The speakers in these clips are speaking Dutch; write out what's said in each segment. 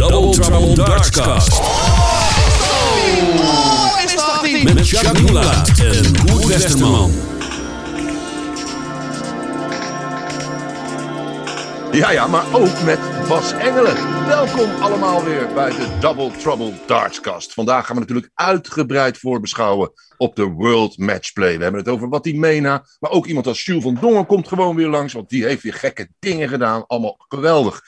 Double Trouble Dartscast. Oh, is dat die? Met Chuck en Koert Westerman. Ja, ja, maar ook met Bas Engelen. Welkom allemaal weer bij de Double Trouble Dartscast. Vandaag gaan we natuurlijk uitgebreid voorbeschouwen op de World Matchplay. We hebben het over wat die mena, maar ook iemand als Jules van Dongen komt gewoon weer langs, want die heeft weer gekke dingen gedaan. Allemaal geweldig.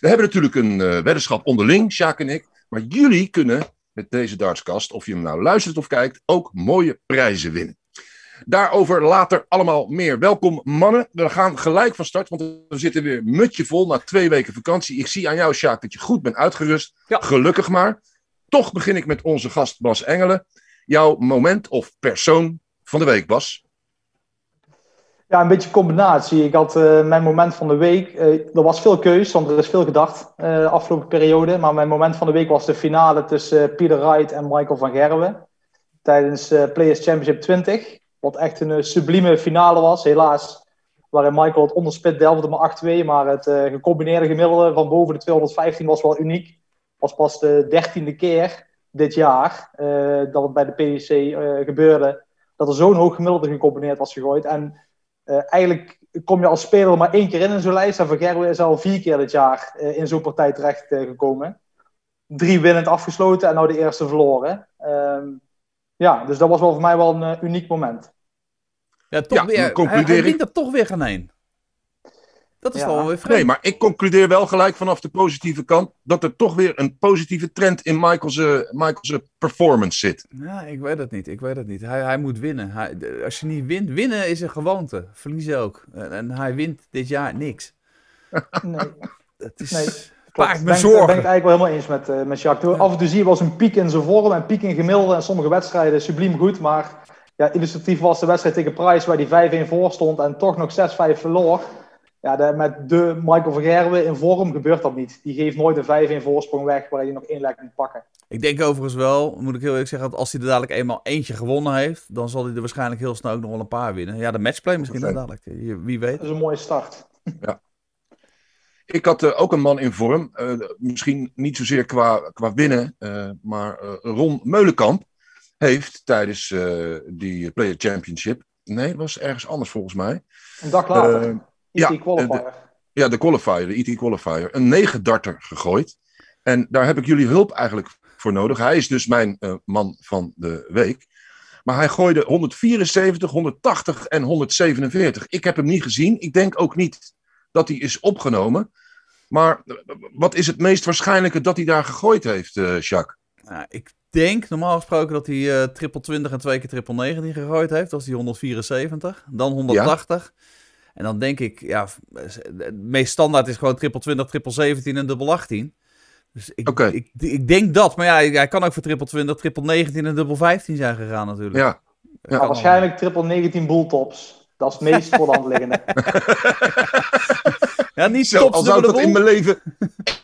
We hebben natuurlijk een eh, weddenschap onderling, Sjaak en ik. Maar jullie kunnen met deze dartscast, of je hem nou luistert of kijkt, ook mooie prijzen winnen. Daarover later allemaal meer. Welkom mannen. We gaan gelijk van start, want we zitten weer mutje vol na twee weken vakantie. Ik zie aan jou, Sjaak, dat je goed bent uitgerust. Ja. Gelukkig maar. Toch begin ik met onze gast Bas Engelen. Jouw moment of persoon van de week, Bas. Ja, een beetje combinatie. Ik had eh, mijn moment van de week. eh, er was veel keus, want er is veel gedacht eh, de afgelopen periode. Maar mijn moment van de week was de finale tussen Pieter Wright en Michael van Gerwen. Tijdens Players Championship 20. Wat echt een sublieme finale was. Helaas waarin Michael het onderspit delfde maar 8-2. Maar het gecombineerde gemiddelde van boven de 215 was wel uniek. was pas de dertiende keer dit jaar dat het bij de eh, gebeurde. Dat er zo'n hoog gemiddelde gecombineerd was gegooid. En eh, eigenlijk kom je als speler maar één keer in in zo'n lijst. En Van Gerwen is al vier keer dit jaar eh, in zo'n partij terecht eh, gekomen. Drie winnend afgesloten en nou de eerste verloren. Ehm, ja, dus dat was wel voor mij wel een uniek moment. Ja, toch Ja, weer. dan Hij, hij er toch weer geen één. Dat is Ja. wel weer vreemd. Nee, maar ik concludeer wel gelijk vanaf de positieve kant dat er toch weer een positieve trend in Michael's, eh, Michael's performance zit. Ja, ik weet het niet. Ik weet het niet. Hij, hij moet winnen. Hij, als je niet wint, winnen is een gewoonte. Verliezen ook. En, en hij wint dit jaar niks. Nee, Dat is Nee, me ben, ik- zorgen. ben ik eigenlijk wel helemaal eens met, eh met Jacques. Af en toe zie je wel eens een piek in zijn vorm en piek in gemiddelde. En sommige wedstrijden subliem goed. Maar ja, illustratief was de wedstrijd tegen Price waar hij 5-1 voor stond en toch nog 6-5 verloor. Ja, de- met de Michael van Gerwen in vorm gebeurt dat niet. Die geeft nooit een 5-1 voorsprong weg waar hij nog één lek moet pakken. Ik denk overigens wel, moet ik heel eerlijk zeggen, dat als hij er dadelijk eenmaal eentje gewonnen heeft, dan zal hij er waarschijnlijk heel snel ook nog wel een paar winnen. Ja, de matchplay misschien dan dadelijk. Wie weet. Dat is een mooie start. Ik had eh, ook een man in vorm. eh, misschien niet zozeer qua, qua winnen. eh, maar eh, Ron Meulenkamp heeft tijdens eh, die Player Championship. Nee, dat was ergens anders volgens mij. Een dag later. IT ja, qualifier. Ja, de qualifier, de IT qualifier. Een 9 darter gegooid. En daar heb ik jullie hulp eigenlijk voor nodig. Hij is dus mijn eh, man van de week. Maar hij gooide 174, 180 en 147. Ik heb hem niet gezien. Ik denk ook niet dat hij is opgenomen. Maar eh, wat is het meest waarschijnlijke dat hij daar gegooid heeft, eh Jacques? Nou, ik denk normaal gesproken dat hij eh triple 20 en twee keer triple 19 gegooid heeft. Dat is die 174. Dan 180. En dan denk ik, ja, het meest standaard is gewoon triple 20, triple 17 en dubbel 18. Dus ik, ik, ik denk dat. Maar ja, hij kan ook voor triple 20, triple 19 en dubbel 15 zijn gegaan natuurlijk. Ja, Maar waarschijnlijk triple 19 bulltops. Dat is het meest voor de hand liggende. Ja, niet zo, tops al zou ik dat in mijn leven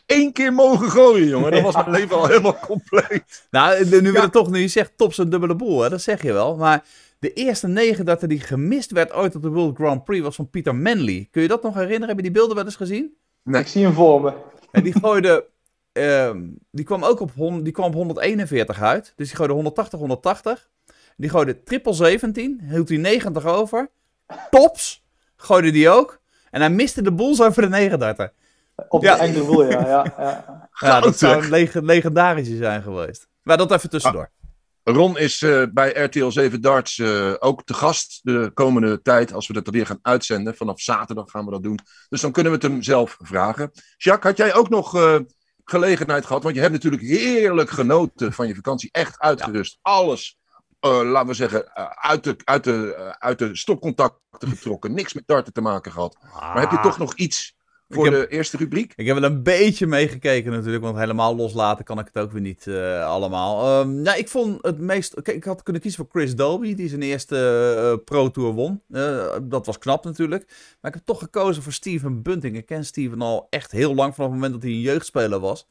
één keer mogen gooien, jongen. Dan was mijn leven al helemaal compleet. Nou, nu we het toch, nu je zegt tops en dubbele boel, hè, dat zeg je wel. Maar de eerste negen dat er die gemist werd ooit op de World Grand Prix was van Pieter Manley. Kun je dat nog herinneren? Heb je die beelden wel eens gezien? Nee. Ik zie hem voor me. En die gooide, ehm, die kwam ook op, die kwam op 141 uit. Dus die gooide 180, 180. Die gooide triple 17, hield hij 90 over. Tops gooide die ook. En hij miste de boels over de 39. Op Ja. de enkele boel, ja. ja, ja. Ja, dat zou een leg legendarische zijn geweest. Maar dat even tussendoor. Ron is eh, bij RTL 7 Darts eh, ook te gast de komende tijd. Als we dat weer gaan uitzenden. Vanaf zaterdag gaan we dat doen. Dus dan kunnen we het hem zelf vragen. Jacques, had jij ook nog eh, gelegenheid gehad? Want je hebt natuurlijk heerlijk genoten van je vakantie. Echt uitgerust. Alles, laten we zeggen, uit, de, uit, de, uit de stopcontacten getrokken. Niks met darten te maken gehad. Maar heb je toch nog iets voor heb- de eerste rubriek? Ik heb wel een beetje meegekeken natuurlijk, want helemaal loslaten kan ik het ook weer niet eh, allemaal. Nou, ik vond het meest... Kijk, ik had kunnen kiezen voor Chris Dobie, die zijn eerste eh, Pro Tour won. Eh, dat was knap natuurlijk. Maar ik heb toch gekozen voor Steven Bunting. Ik ken Steven al echt heel lang, vanaf het moment dat hij een jeugdspeler was.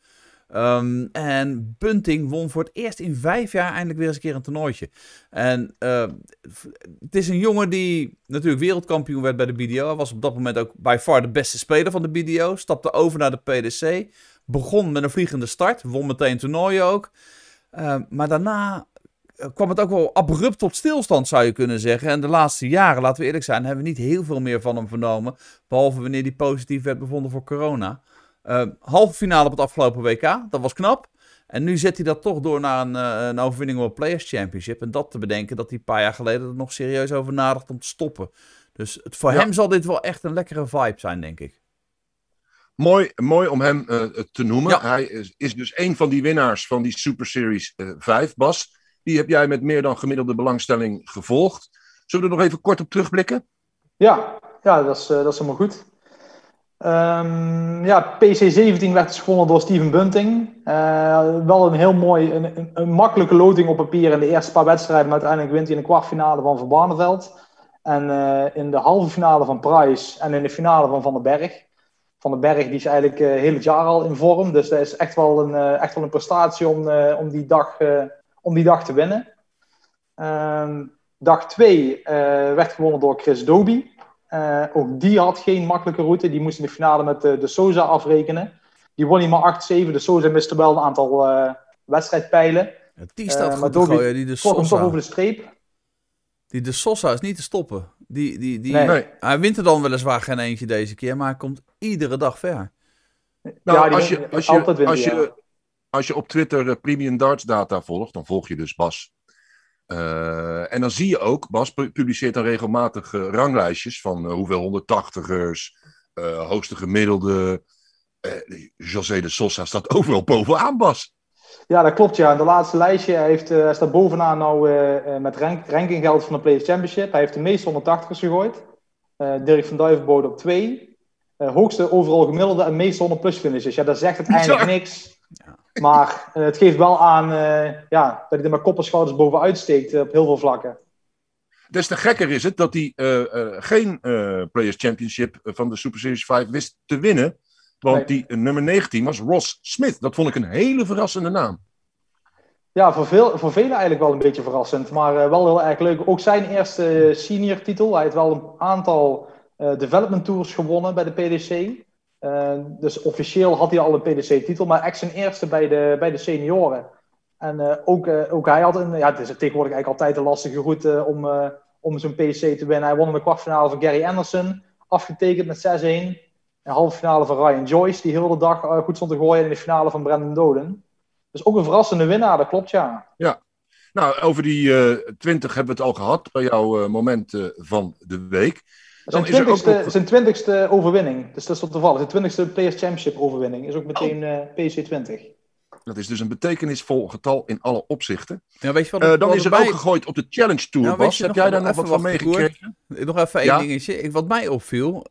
Ehm, en Bunting won voor het eerst in vijf jaar eindelijk weer eens een keer een toernooitje. En eh, v- het is een jongen die natuurlijk wereldkampioen werd bij de BDO. Hij was op dat moment ook by far de beste speler van de BDO. Stapte over naar de PDC. begon met een vliegende start. Won meteen toernooien ook. Uh, maar daarna kwam het ook wel abrupt tot stilstand, zou je kunnen zeggen. En de laatste jaren, laten we eerlijk zijn, hebben we niet heel veel meer van hem vernomen. Behalve wanneer hij positief werd bevonden voor corona. Uh, halve finale op het afgelopen WK, dat was knap. En nu zet hij dat toch door naar een, uh, een overwinning op Players Championship. En dat te bedenken dat hij een paar jaar geleden er nog serieus over nadacht om te stoppen. Dus het, voor hem zal dit wel echt een lekkere vibe zijn, denk ik. Mooi, mooi om hem uh, te noemen. Ja. Hij is, is, dus een van die winnaars van die Super Series 5, Bas. Die heb jij met meer dan gemiddelde belangstelling gevolgd. Zullen we er nog even kort op terugblikken? Ja, ja dat, is, uh, dat is helemaal goed. Um, ja, PC17 werd dus gewonnen door Steven Bunting. Uh, wel een heel mooi, een, een, makkelijke loting op papier in de eerste paar wedstrijden. Maar uiteindelijk wint hij in de kwartfinale van Van Barneveld. En uh, in de halve finale van Price en in de finale van Van den Berg. Van den Berg die is eigenlijk uh, heel het jaar al in vorm. Dus dat is echt wel een, echt wel een prestatie om, om, die, dag, om die dag te winnen. Um, dag 2 werd gewonnen door Chris Doby. Uh, ook die had geen makkelijke route. Die moest in de finale met de, de Sosa afrekenen. Die won hij maar 8-7. De Sosa miste wel een aantal uh, wedstrijdpijlen. Ja, die staat uh, goed te gooien. Die de Sosa. toch over de streep. Die de Sosa is niet te stoppen. Die, die, die, nee. Hij wint er dan weliswaar geen eentje deze keer, maar hij komt iedere dag ver. Nou, ja, als, je, als, je, als je op Twitter Premium Darts Data volgt, dan volg je dus Bas. Uh, en dan zie je ook, Bas publiceert dan regelmatig uh, ranglijstjes van uh, hoeveel 180ers, hoogste gemiddelde. José de Sosa staat overal bovenaan, Bas. Ja, dat klopt. Ja. In de laatste lijstje hij heeft, hij staat bovenaan nou met rank, rankinggeld van de Players Championship. Hij heeft de meeste 180ers gegooid. Dirk van Duivenbode op 2. hoogste overal gemiddelde en meeste 100 plus finishes. Ja, dat zegt uiteindelijk niks. Ja. Maar uh, het geeft wel aan uh, ja, dat hij er met kop en schouders bovenuit steekt uh, op heel veel vlakken. Des te gekker is het dat hij geen Players Championship van de Super Series 5 wist te winnen. Want die nummer 19 was Ross Smith. Dat vond ik een hele verrassende naam. Ja, voor, veel, voor velen eigenlijk wel een beetje verrassend. Maar wel heel erg leuk. Ook zijn eerste senior titel. Hij heeft wel een aantal development tours gewonnen bij de PDC. Uh, dus officieel had hij al een PDC-titel, maar echt zijn eerste bij de, bij de senioren. En uh, ook, uh, ook hij had een, ja, het is tegenwoordig eigenlijk altijd een lastige route om, om zo'n PDC te winnen. Hij won in de kwartfinale van Gary Anderson, afgetekend met 6-1. In de halve finale van Ryan Joyce, die heel de dag goed stond te gooien. in de finale van Brandon Doden. Dus ook een verrassende winnaar, dat klopt, ja. Ja, nou, over die 20 hebben we het al gehad bij jouw moment van de week. Zijn twintigste, nog... zijn twintigste overwinning. Dus dat is tot toevallig. Zijn twintigste Players Championship overwinning. Is ook meteen oh. uh, PC20. Dat is dus een betekenisvol getal in alle opzichten. Ja, weet je wat, uh, dan is er ook gegooid op de Challenge Tour, ja, Bas. Heb jij daar nog wat van meegekregen? Nog even één ja? dingetje. Wat mij opviel,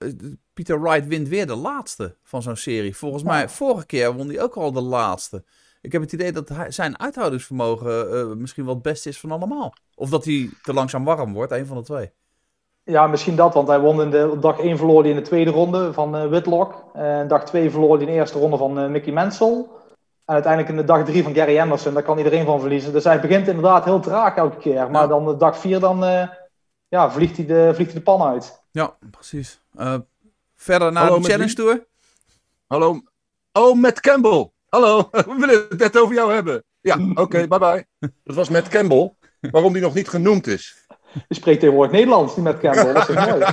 Peter Wright wint weer de laatste van zo'n serie. Volgens mij, vorige keer won hij ook al de laatste. Ik heb het idee dat hij, zijn uithoudingsvermogen uh, misschien wel het beste is van allemaal. Of dat hij te langzaam warm wordt, een van de twee. Ja, misschien dat, want hij won in de dag 1 verloor hij in de tweede ronde van uh, Whitlock. En dag 2 verloor hij in de eerste ronde van uh, Mickey Mansell. En uiteindelijk in de dag 3 van Gary Anderson, daar kan iedereen van verliezen. Dus hij begint inderdaad heel traag elke keer. Maar ja. dan de dag 4, dan uh, ja, vliegt, hij de, vliegt hij de pan uit. Ja, precies. verder naar Hallo, de Challenge Tour. Hallo. Oh, Matt Campbell. Hallo, we willen het net over jou hebben. Ja, oké, okay, bye bye. Dat was Matt Campbell. Waarom die nog niet genoemd is. Je spreekt tegenwoordig Nederlands, die met Campbell. Dat is mooi.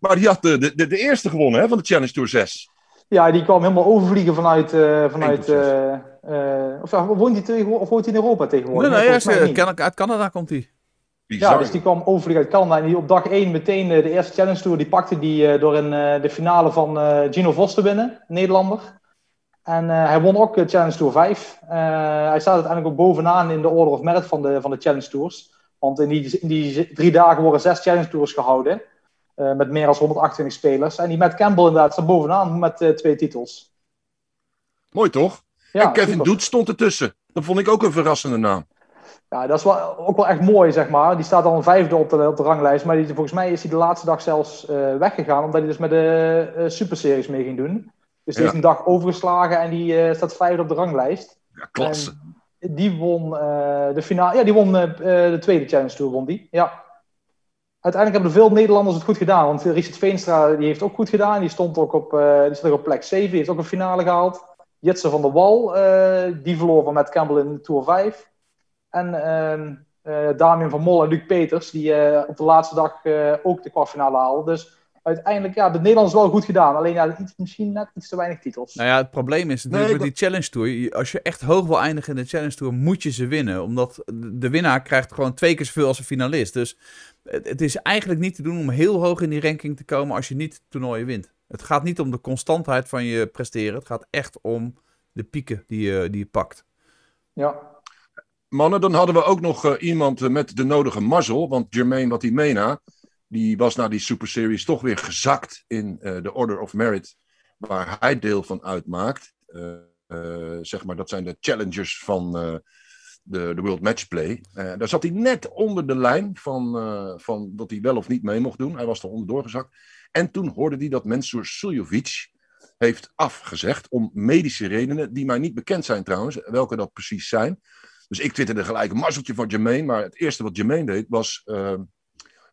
maar die had de, de, de eerste gewonnen hè, van de Challenge Tour 6. Ja, die kwam helemaal overvliegen vanuit. Uh, vanuit uh, uh, of, woont hij of woont hij in Europa tegenwoordig? Nee, nee, nee uit Canada komt hij. Ja, dus die kwam overvliegen uit Canada. En die op dag 1 meteen de eerste Challenge Tour. Die pakte die door in de finale van Gino Vos te winnen, Nederlander. En hij won ook Challenge Tour 5. hij staat uiteindelijk ook bovenaan in de Order of Merit van de, van de Challenge Tours. Want in die, in die drie dagen worden zes challenge tours gehouden. Uh, met meer dan 128 spelers. En die met Campbell inderdaad staat bovenaan met uh, twee titels. Mooi toch? Ja, en Kevin Doet stond ertussen. Dat vond ik ook een verrassende naam. Ja, dat is wel, ook wel echt mooi, zeg maar. Die staat al een vijfde op de, op de ranglijst. Maar die, volgens mij is hij de laatste dag zelfs uh, weggegaan. Omdat hij dus met de Super Series mee ging doen. Dus die ja. heeft een dag overgeslagen en die staat vijfde op de ranglijst. Ja, klasse. En die won uh, de finale. Ja, die won uh, de tweede Challenge Tour, won die. Ja. uiteindelijk hebben veel Nederlanders het goed gedaan. Want Richard Veenstra die heeft ook goed gedaan. Die stond ook op, die stond ook op plek 7. Die heeft ook een finale gehaald. Jitse van der Wal, die verloor van Matt Campbell in Tour 5. En uh, Damien van Mol en Luc Peters, die op de laatste dag ook de kwartfinale haalden. Dus uiteindelijk, ja, de Nederlanders wel goed gedaan. Alleen ja, iets, misschien net iets te weinig titels. Nou ja, het probleem is natuurlijk nee, die Challenge Tour. Als je echt hoog wil eindigen in de Challenge Tour, moet je ze winnen. Omdat de winnaar krijgt gewoon twee keer zoveel als een finalist. Dus het is eigenlijk niet te doen om heel hoog in die ranking te komen als je niet toernooien wint. Het gaat niet om de constantheid van je presteren. Het gaat echt om de pieken die je, die je pakt. Ja. Mannen, dan hadden we ook nog uh, iemand met de nodige mazzel. Want Jermaine Watimena, die was na die Super Series toch weer gezakt in uh, de Order of Merit. Waar hij deel van uitmaakt. Uh, zeg maar, dat zijn de challengers van de, de World Matchplay. Daar zat hij net onder de lijn van, van dat hij wel of niet mee mocht doen. Hij was er onderdoor gezakt. En toen hoorde hij dat Mensur Suljovic heeft afgezegd om medische redenen, die mij niet bekend zijn trouwens, welke dat precies zijn. Dus ik twitterde gelijk een mazzeltje van Jermaine, maar het eerste wat Jermaine deed was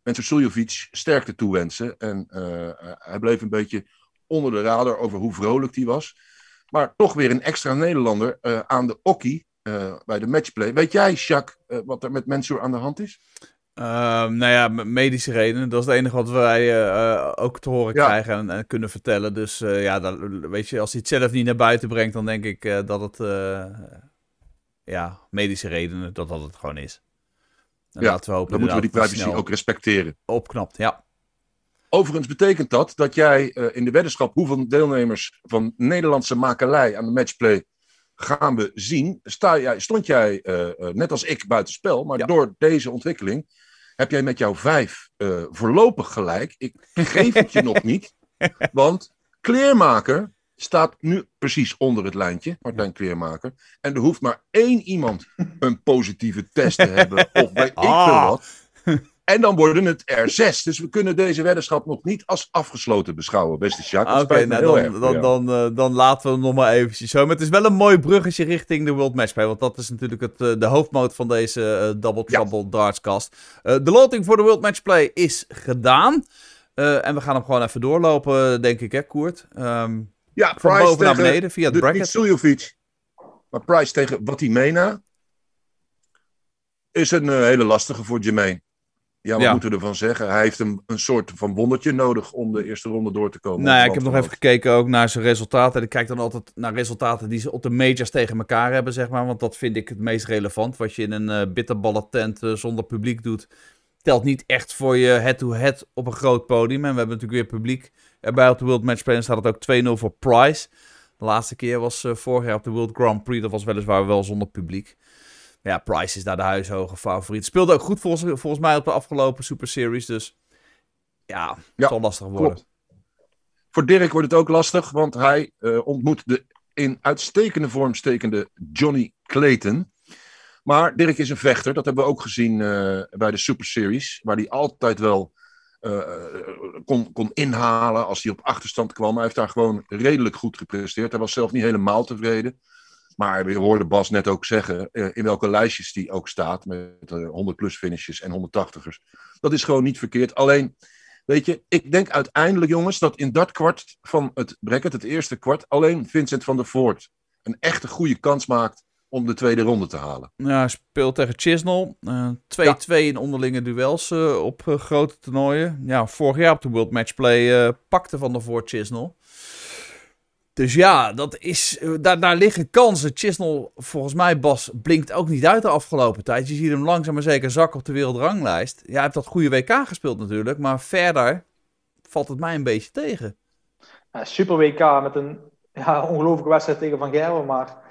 Mensur Suljovic sterkte toewensen. En hij bleef een beetje onder de radar over hoe vrolijk hij was. Maar toch weer een extra Nederlander aan de okkie bij de matchplay. Weet jij, Jacques, wat er met Mensur aan de hand is? Uh, nou ja, medische redenen. Dat is het enige wat wij uh, ook te horen ja. krijgen en, en, kunnen vertellen. Dus ja, dan, weet je, als hij het zelf niet naar buiten brengt, dan denk ik dat het ja, medische redenen, dat dat het gewoon is. En ja, laten we hopen dan moeten we die privacy ook respecteren. Opknapt, ja. Overigens betekent dat dat jij in de weddenschap hoeveel deelnemers van Nederlandse makelij aan de matchplay gaan we zien. Sta jij, stond jij, uh, net als ik, buitenspel. Maar ja. door deze ontwikkeling heb jij met jouw vijf uh, voorlopig gelijk. Ik geef het je nog niet. Want Kleermaker staat nu precies onder het lijntje. Martijn Kleermaker. En er hoeft maar één iemand een positieve test te hebben. Of weet ik ah. veel wat. En dan worden het er zes. Dus we kunnen deze weddenschap nog niet als afgesloten beschouwen, beste Jacques. Oké, okay, nou, dan, dan, dan, uh, dan, laten we hem nog maar eventjes zo. Maar het is wel een mooi bruggetje richting de World Matchplay. Want dat is natuurlijk het, uh, de hoofdmoot van deze uh, Double Trouble ja. Dartscast. de loting voor de World Matchplay is gedaan. en we gaan hem gewoon even doorlopen, denk ik, hè, Koert? Um, ja, van Price boven naar beneden via het bracket. Niet Suljovic, maar Price tegen Watimena is een hele lastige voor Jermaine. Ja, wat ja. moeten we ervan zeggen? Hij heeft een, een soort van wondertje nodig om de eerste ronde door te komen. Nou ja, ik heb nog even gekeken ook naar zijn resultaten. Ik kijk dan altijd naar resultaten die ze op de majors tegen elkaar hebben, zeg maar. Want dat vind ik het meest relevant. Wat je in een uh, bitterballen tent uh, zonder publiek doet, telt niet echt voor je head-to-head op een groot podium. En we hebben natuurlijk weer publiek erbij op de World Matchplay. En staat het ook 2-0 voor Price. De laatste keer was uh, vorig jaar op de World Grand Prix. Dat was weliswaar wel zonder publiek. Ja, Price is daar de huishoge favoriet. Speelde ook goed volgens, volgens mij op de afgelopen Super Series. Dus ja, het ja, zal lastig worden. Klopt. Voor Dirk wordt het ook lastig, want hij uh, ontmoet de in uitstekende vorm stekende Johnny Clayton. Maar Dirk is een vechter, dat hebben we ook gezien uh, bij de Super Series, waar hij altijd wel uh, kon, kon inhalen als hij op achterstand kwam. Hij heeft daar gewoon redelijk goed gepresteerd. Hij was zelf niet helemaal tevreden. Maar we hoorden Bas net ook zeggen in welke lijstjes die ook staat. Met uh, 100 plus finishes en 180ers. Dat is gewoon niet verkeerd. Alleen, weet je, ik denk uiteindelijk jongens dat in dat kwart van het bracket, het eerste kwart, alleen Vincent van der Voort een echte goede kans maakt om de tweede ronde te halen. Ja, hij speelt tegen Chisnell. 2-2 uh, ja. in onderlinge duels uh, op uh, grote toernooien. Ja, vorig jaar op de World Matchplay pakte Van der Voort Chisnell. Dus ja, dat is, eh, daar, daar liggen kansen. Chisnell, volgens mij, Bas, blinkt ook niet uit de afgelopen tijd. Je ziet hem langzaam maar zeker zakken op de wereldranglijst. Ja, hij heeft dat goede WK gespeeld natuurlijk. Maar verder valt het mij een beetje tegen. Ja, super WK met een ja, ongelooflijke wedstrijd tegen Van Gerwen. Maar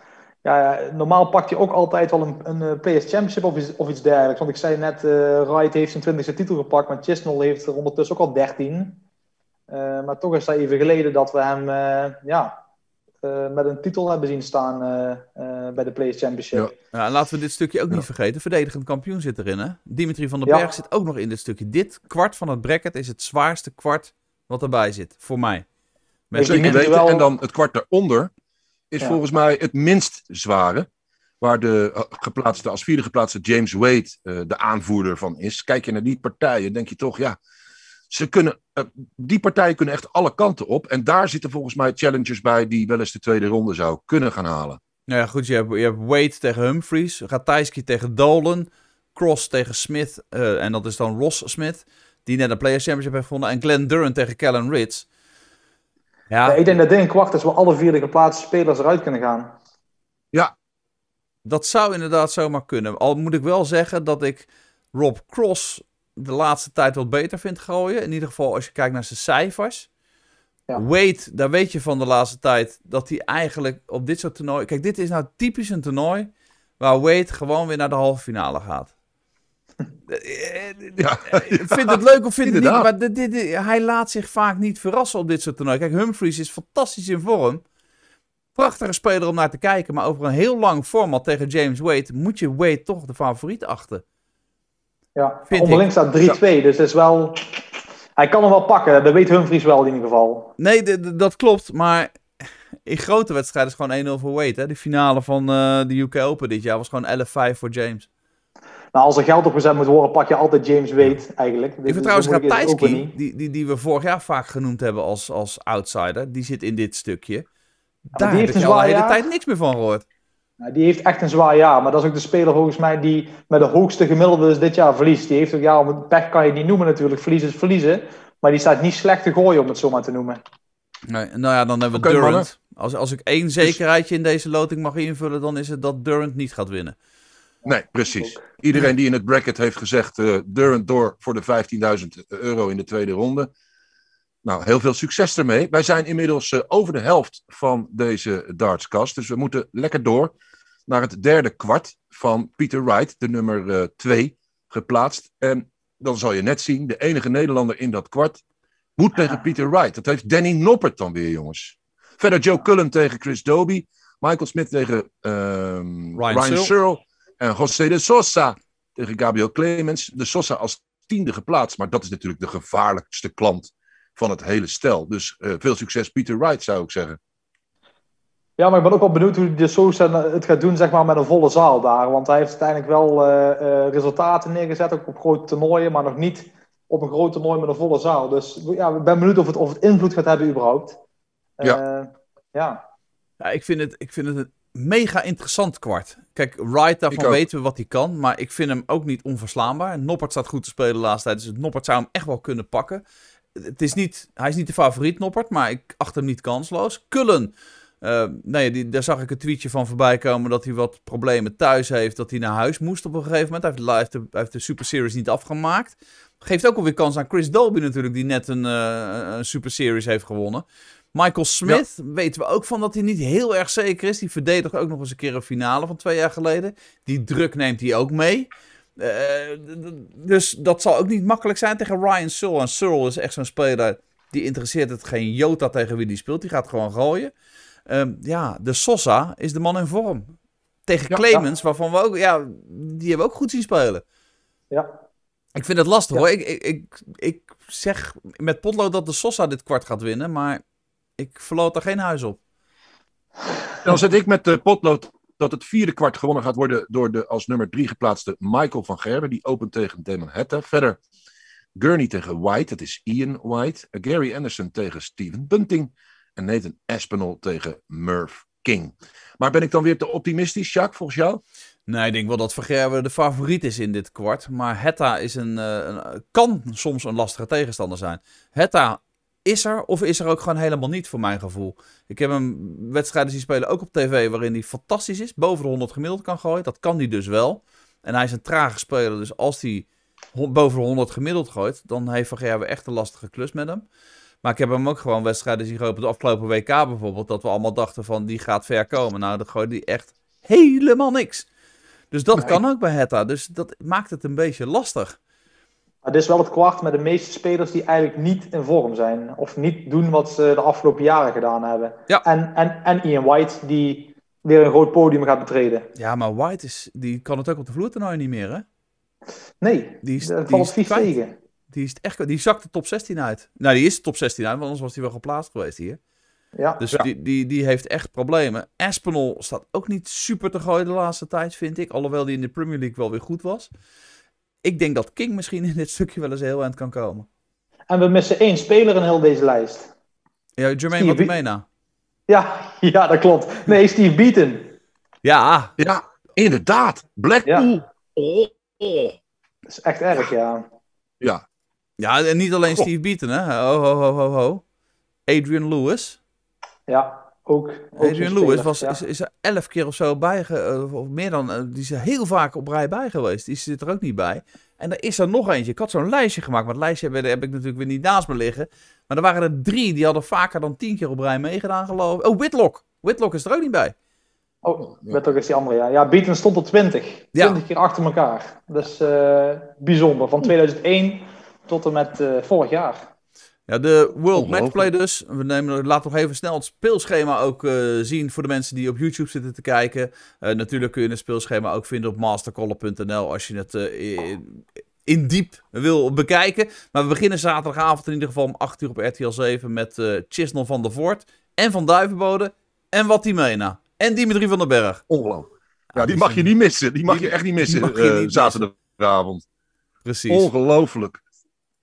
ja, normaal pakt hij ook altijd wel een, een eh, PS Championship of iets, of iets dergelijks. Want ik zei net, uh, Wright heeft zijn 20e titel gepakt. Maar Chisnell heeft er ondertussen ook al 13. Uh, maar toch is dat even geleden dat we hem uh, ja, uh, met een titel hebben zien staan bij de Players Championship. Ja. ja. laten we dit stukje ook niet vergeten. Verdedigend kampioen zit erin. Hè? Dimitri van den Berg ja. zit ook nog in dit stukje. Dit kwart van het bracket is het zwaarste kwart wat erbij zit. Voor mij. Met Zeker weten. Wel... En dan het kwart daaronder is volgens mij het minst zware. waar de eh, geplaatste, als vierde geplaatste James Wade eh, de aanvoerder van is. Kijk je naar die partijen, denk je toch, ja, ze kunnen, eh, die partijen kunnen echt alle kanten op. En daar zitten volgens mij challengers bij die wel eens de tweede ronde zou kunnen gaan halen. Nou ja, goed, je hebt, je hebt Wade tegen Humphries, Ratajski tegen Dolan, Cross tegen Smith, eh, en dat is dan Ross Smith, die net een Players Championship heeft gewonnen, en Glenn Duran tegen Kellen Ritz. Ja, Ja, ik denk dat dit een kwart is waar alle vierde geplaatste spelers eruit kunnen gaan. dat zou inderdaad zomaar kunnen. Al moet ik wel zeggen dat ik Rob Cross de laatste tijd wat beter vind gooien. In ieder geval als je kijkt naar zijn cijfers. Ja. Wade, daar weet je van de laatste tijd dat hij eigenlijk op dit soort toernooien... Kijk, dit is nou typisch een toernooi waar Wade gewoon weer naar de halve finale gaat. Ja, Ik vind het leuk of vind het niet, maar dit, dit- dit- hij laat zich vaak niet verrassen op dit soort toernooien. Kijk, Humphries is fantastisch in vorm. Prachtige speler om naar te kijken, maar over een heel lang format tegen James Wade moet je Wade toch de favoriet achten. Ja, Vind onderling staat 3-2, dus het is wel... Hij kan hem wel pakken, dat weet Humphries wel in ieder geval. Nee, dat klopt, maar in grote wedstrijden is het gewoon 1-0 voor Wade. Hè? De finale van eh, de UK Open dit jaar was gewoon 11-5 voor James. Nou, als er geld op gezet moet worden, pak je altijd James Wade eigenlijk. Ik Dus vind trouwens Ratajski, niet. die, die, die we vorig jaar vaak genoemd hebben als, als outsider, die zit in dit stukje. Daar die heb heeft ik een al de hele jaar. tijd niks meer van gehoord. Nou, die heeft echt een zwaar jaar, maar dat is ook de speler volgens mij die met de hoogste gemiddelde dus dit jaar verliest. Die heeft ook, ja, om het pech kan je niet noemen natuurlijk, verliezen is verliezen. Maar die staat niet slecht te gooien om het zo maar te noemen. Nee, nou ja, dan hebben we Oké, Durant. mannen. Als, als ik één zekerheidje in deze loting mag invullen, dan is het dat Durant niet gaat winnen. Nee, precies. Iedereen die in het bracket heeft gezegd eh Durant door voor de 15.000 euro in de tweede ronde. Nou, heel veel succes ermee. Wij zijn inmiddels eh, over de helft van deze dartskast. Dus we moeten lekker door naar het derde kwart van Peter Wright, de nummer 2, geplaatst. En dan zal je net zien, de enige Nederlander in dat kwart moet tegen Peter Wright. Dat heeft Danny Noppert dan weer, jongens. Verder Joe Cullen tegen Chris Doby. Michael Smith tegen ehm, Ryan Ryan, Searle. En José de Sosa tegen Gabriel Clemens. De Sosa als tiende geplaatst. Maar dat is natuurlijk de gevaarlijkste klant van het hele stel. Dus eh, veel succes Peter Wright, zou ik zeggen. Ja, maar ik ben ook wel benieuwd hoe de Sosa het gaat doen zeg maar, met een volle zaal daar. Want hij heeft uiteindelijk wel eh, eh, resultaten neergezet, ook op grote toernooien, maar nog niet op een groot toernooi met een volle zaal. Dus ja, ik ben benieuwd of het, of het invloed gaat hebben überhaupt. Ja. Eh, ja. Ja, ik vind het, ik vind het een mega interessant kwart. Kijk, Wright, daarvan weten we wat hij kan. Maar ik vind hem ook niet onverslaanbaar. Noppert staat goed te spelen de laatste tijd. Dus Noppert zou hem echt wel kunnen pakken. Het is niet, hij is niet de favoriet, Noppert. Maar ik acht hem niet kansloos. Kullen. eh, nee, die, daar zag ik een tweetje van voorbij komen dat hij wat problemen thuis heeft. Dat hij naar huis moest op een gegeven moment. Hij heeft, hij heeft de, hij heeft de Super Series niet afgemaakt. Geeft ook alweer kans aan Chris Dolby natuurlijk, die net een, eh, een Super Series heeft gewonnen. Michael Smith weten we ook van dat hij niet heel erg zeker is. Die verdedigt ook nog eens een keer een finale van twee jaar geleden. Die druk neemt hij ook mee. Eh, dus dat zal ook niet makkelijk zijn tegen Ryan Searle. En Searle is echt zo'n speler, die interesseert het geen jota tegen wie die speelt. Die gaat gewoon gooien. Ehm, ja, de Sosa is de man in vorm. Tegen Ja, Clemens, waarvan we ook, ja, die hebben we ook goed zien spelen. ja. Ik vind het lastig hoor. Ik, ik, ik, ik zeg met potlood dat de Sosa dit kwart gaat winnen, maar ik verloot er geen huis op. Dan zet ik met de potlood dat het vierde kwart gewonnen gaat worden door de als nummer drie geplaatste Michael van Gerwen. Die opent tegen Damon Hetta. Verder Gurney tegen White, dat is Ian White. Gary Anderson tegen Steven Bunting. En Nathan Aspinall tegen Murph King. Maar ben ik dan weer te optimistisch, Jacques, volgens jou? Nee, ik denk wel dat Vergerwe de favoriet is in dit kwart. Maar Hetta is een, eh, een, kan soms een lastige tegenstander zijn. Hetta is er of is er ook gewoon helemaal niet voor mijn gevoel. Ik heb hem wedstrijden zien spelen ook op tv waarin hij fantastisch is. Boven de 100 gemiddeld kan gooien. Dat kan hij dus wel. En hij is een trage speler. Dus als hij boven de 100 gemiddeld gooit, dan heeft Vergerwe echt een lastige klus met hem. Maar ik heb hem ook gewoon wedstrijden zien gooien op de afgelopen WK bijvoorbeeld. Dat we allemaal dachten van die gaat ver komen. Nou, dan gooide hij echt helemaal niks. Dus dat Nee. kan ook bij Hetta. Dus dat maakt het een beetje lastig. Maar dit is wel het kwart met de meeste spelers die eigenlijk niet in vorm zijn. Of niet doen wat ze de afgelopen jaren gedaan hebben. Ja. En, en, en Ian White, die weer een groot podium gaat betreden. Ja, maar White is, die kan het ook op de vloertoernooi niet meer, hè? Nee, Die is, daar die valt vies tegen. Die, is echt, die zakt de top 16 uit. Nou, die is de top 16 uit, want anders was hij wel geplaatst geweest hier. Ja. Dus Ja. Die, die, die heeft echt problemen. Aspinall staat ook niet super te gooien de laatste tijd, vind ik. Alhoewel die in de Premier League wel weer goed was. Ik denk dat King misschien in dit stukje wel eens heel eind kan komen. En we missen één speler in heel deze lijst. Ja, Jermaine Steve- Watimena. Ja, ja, dat klopt. Nee, Steve Beaton. Ja, Ja, inderdaad. Blackpool. Oh, oh. Dat is echt erg, ja. Ja, ja, en niet alleen. Steve Beaton, hè. Ho, ho, ho, ho, ho. Adrian Lewis. Ja, ook. Adrian Lewis was, ja. is, is er elf keer of zo bij, eh, of meer dan, eh, die is er heel vaak op rij bij geweest. Die zit er ook niet bij. En er is er nog eentje. Ik had zo'n lijstje gemaakt, maar het lijstje heb, heb ik natuurlijk weer niet naast me liggen. Maar er waren er drie, die hadden vaker dan tien keer op rij meegedaan, geloof ik. Oh, Whitlock. Whitlock is er ook niet bij. Oh, ook eens die andere, ja. Ja, Beaton stond op 20. Ja. 20 keer achter elkaar. Dat is eh, bijzonder. Van 2001 tot en met eh, vorig jaar. Ja, de World. Matchplay dus. We nemen, laten nog even snel het speelschema ook eh, zien voor de mensen die op YouTube zitten te kijken. Eh, natuurlijk kun je het speelschema ook vinden op mastercaller.nl als je het eh, in, in diep wil bekijken. Maar we beginnen zaterdagavond in ieder geval om 8 uur op RTL 7 met Chisnell van der Voort en Van Duivenbode en Watimena en Dimitri van den Berg. ongelooflijk. Ja, die die mag je niet missen. Die mag die- je echt missen niet missen. zaterdagavond. Precies. Ongelooflijk.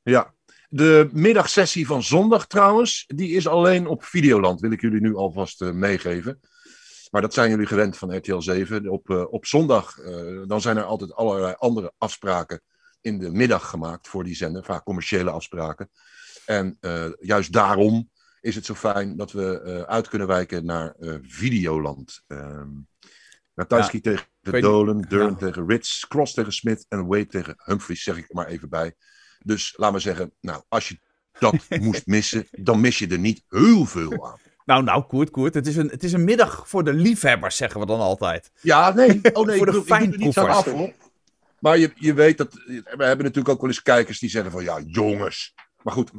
Ja. De middagsessie van zondag trouwens, die is alleen op Videoland. Wil ik jullie nu alvast eh, meegeven. Maar dat zijn jullie gewend van RTL 7. Op, eh, op zondag, eh, dan zijn er altijd allerlei andere afspraken in de middag gemaakt voor die zender. Vaak commerciële afspraken. En juist daarom is het zo fijn dat we uit kunnen wijken naar Videoland. Ehm Ratajski tegen Dolan, Durham ja. tegen Rits, Cross tegen Smith en Wade tegen Humphries, zeg ik er maar even bij. Dus laat maar zeggen, nou, als je dat moest missen, dan mis je er niet heel veel aan. Nou, nou, Koert, Koert. Het is, een, het is een middag voor de liefhebbers, zeggen we dan altijd. Ja, nee, oh nee, Voor de er fijnproevers. Maar je, je weet dat, we hebben natuurlijk ook wel eens kijkers die zeggen van, ja, jongens. Maar goed,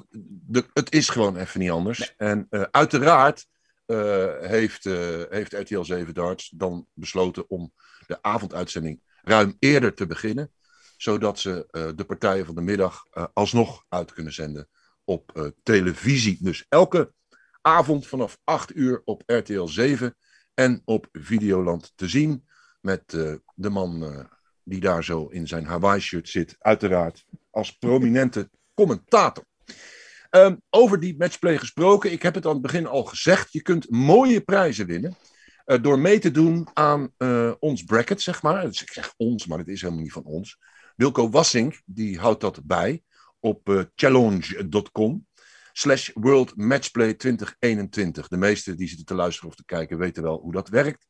de, het is gewoon even niet anders. En eh, uiteraard eh, heeft, eh, heeft RTL 7 Darts dan besloten om de avonduitzending ruim eerder te beginnen. Zodat ze eh, de partijen van de middag eh, alsnog uit kunnen zenden op eh, televisie. Dus elke avond vanaf 8 uur op RTL 7 en op Videoland te zien. Met de man die daar zo in zijn Hawaii-shirt zit, uiteraard als prominente commentator. Ehm, over die matchplay gesproken, ik heb het aan het begin al gezegd. Je kunt mooie prijzen winnen. door mee te doen aan ons bracket, zeg maar. Dus ik zeg ons, maar het is helemaal niet van ons. Wilco Wassink, die houdt dat bij op eh, challenge.com. Slash World Matchplay 2021. De meesten die zitten te luisteren of te kijken weten wel hoe dat werkt.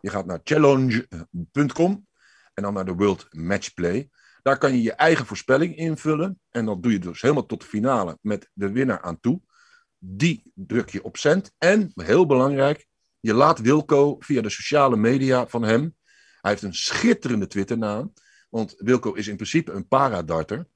Je gaat naar challenge.com en dan naar de World Matchplay. Daar kan je je eigen voorspelling invullen. En dan doe je dus helemaal tot de finale met de winnaar aan toe. Die druk je op cent. En, heel belangrijk, je laat Wilco via de sociale media van hem. Hij heeft een schitterende Twitternaam. Want Wilco is in principe een paradarter.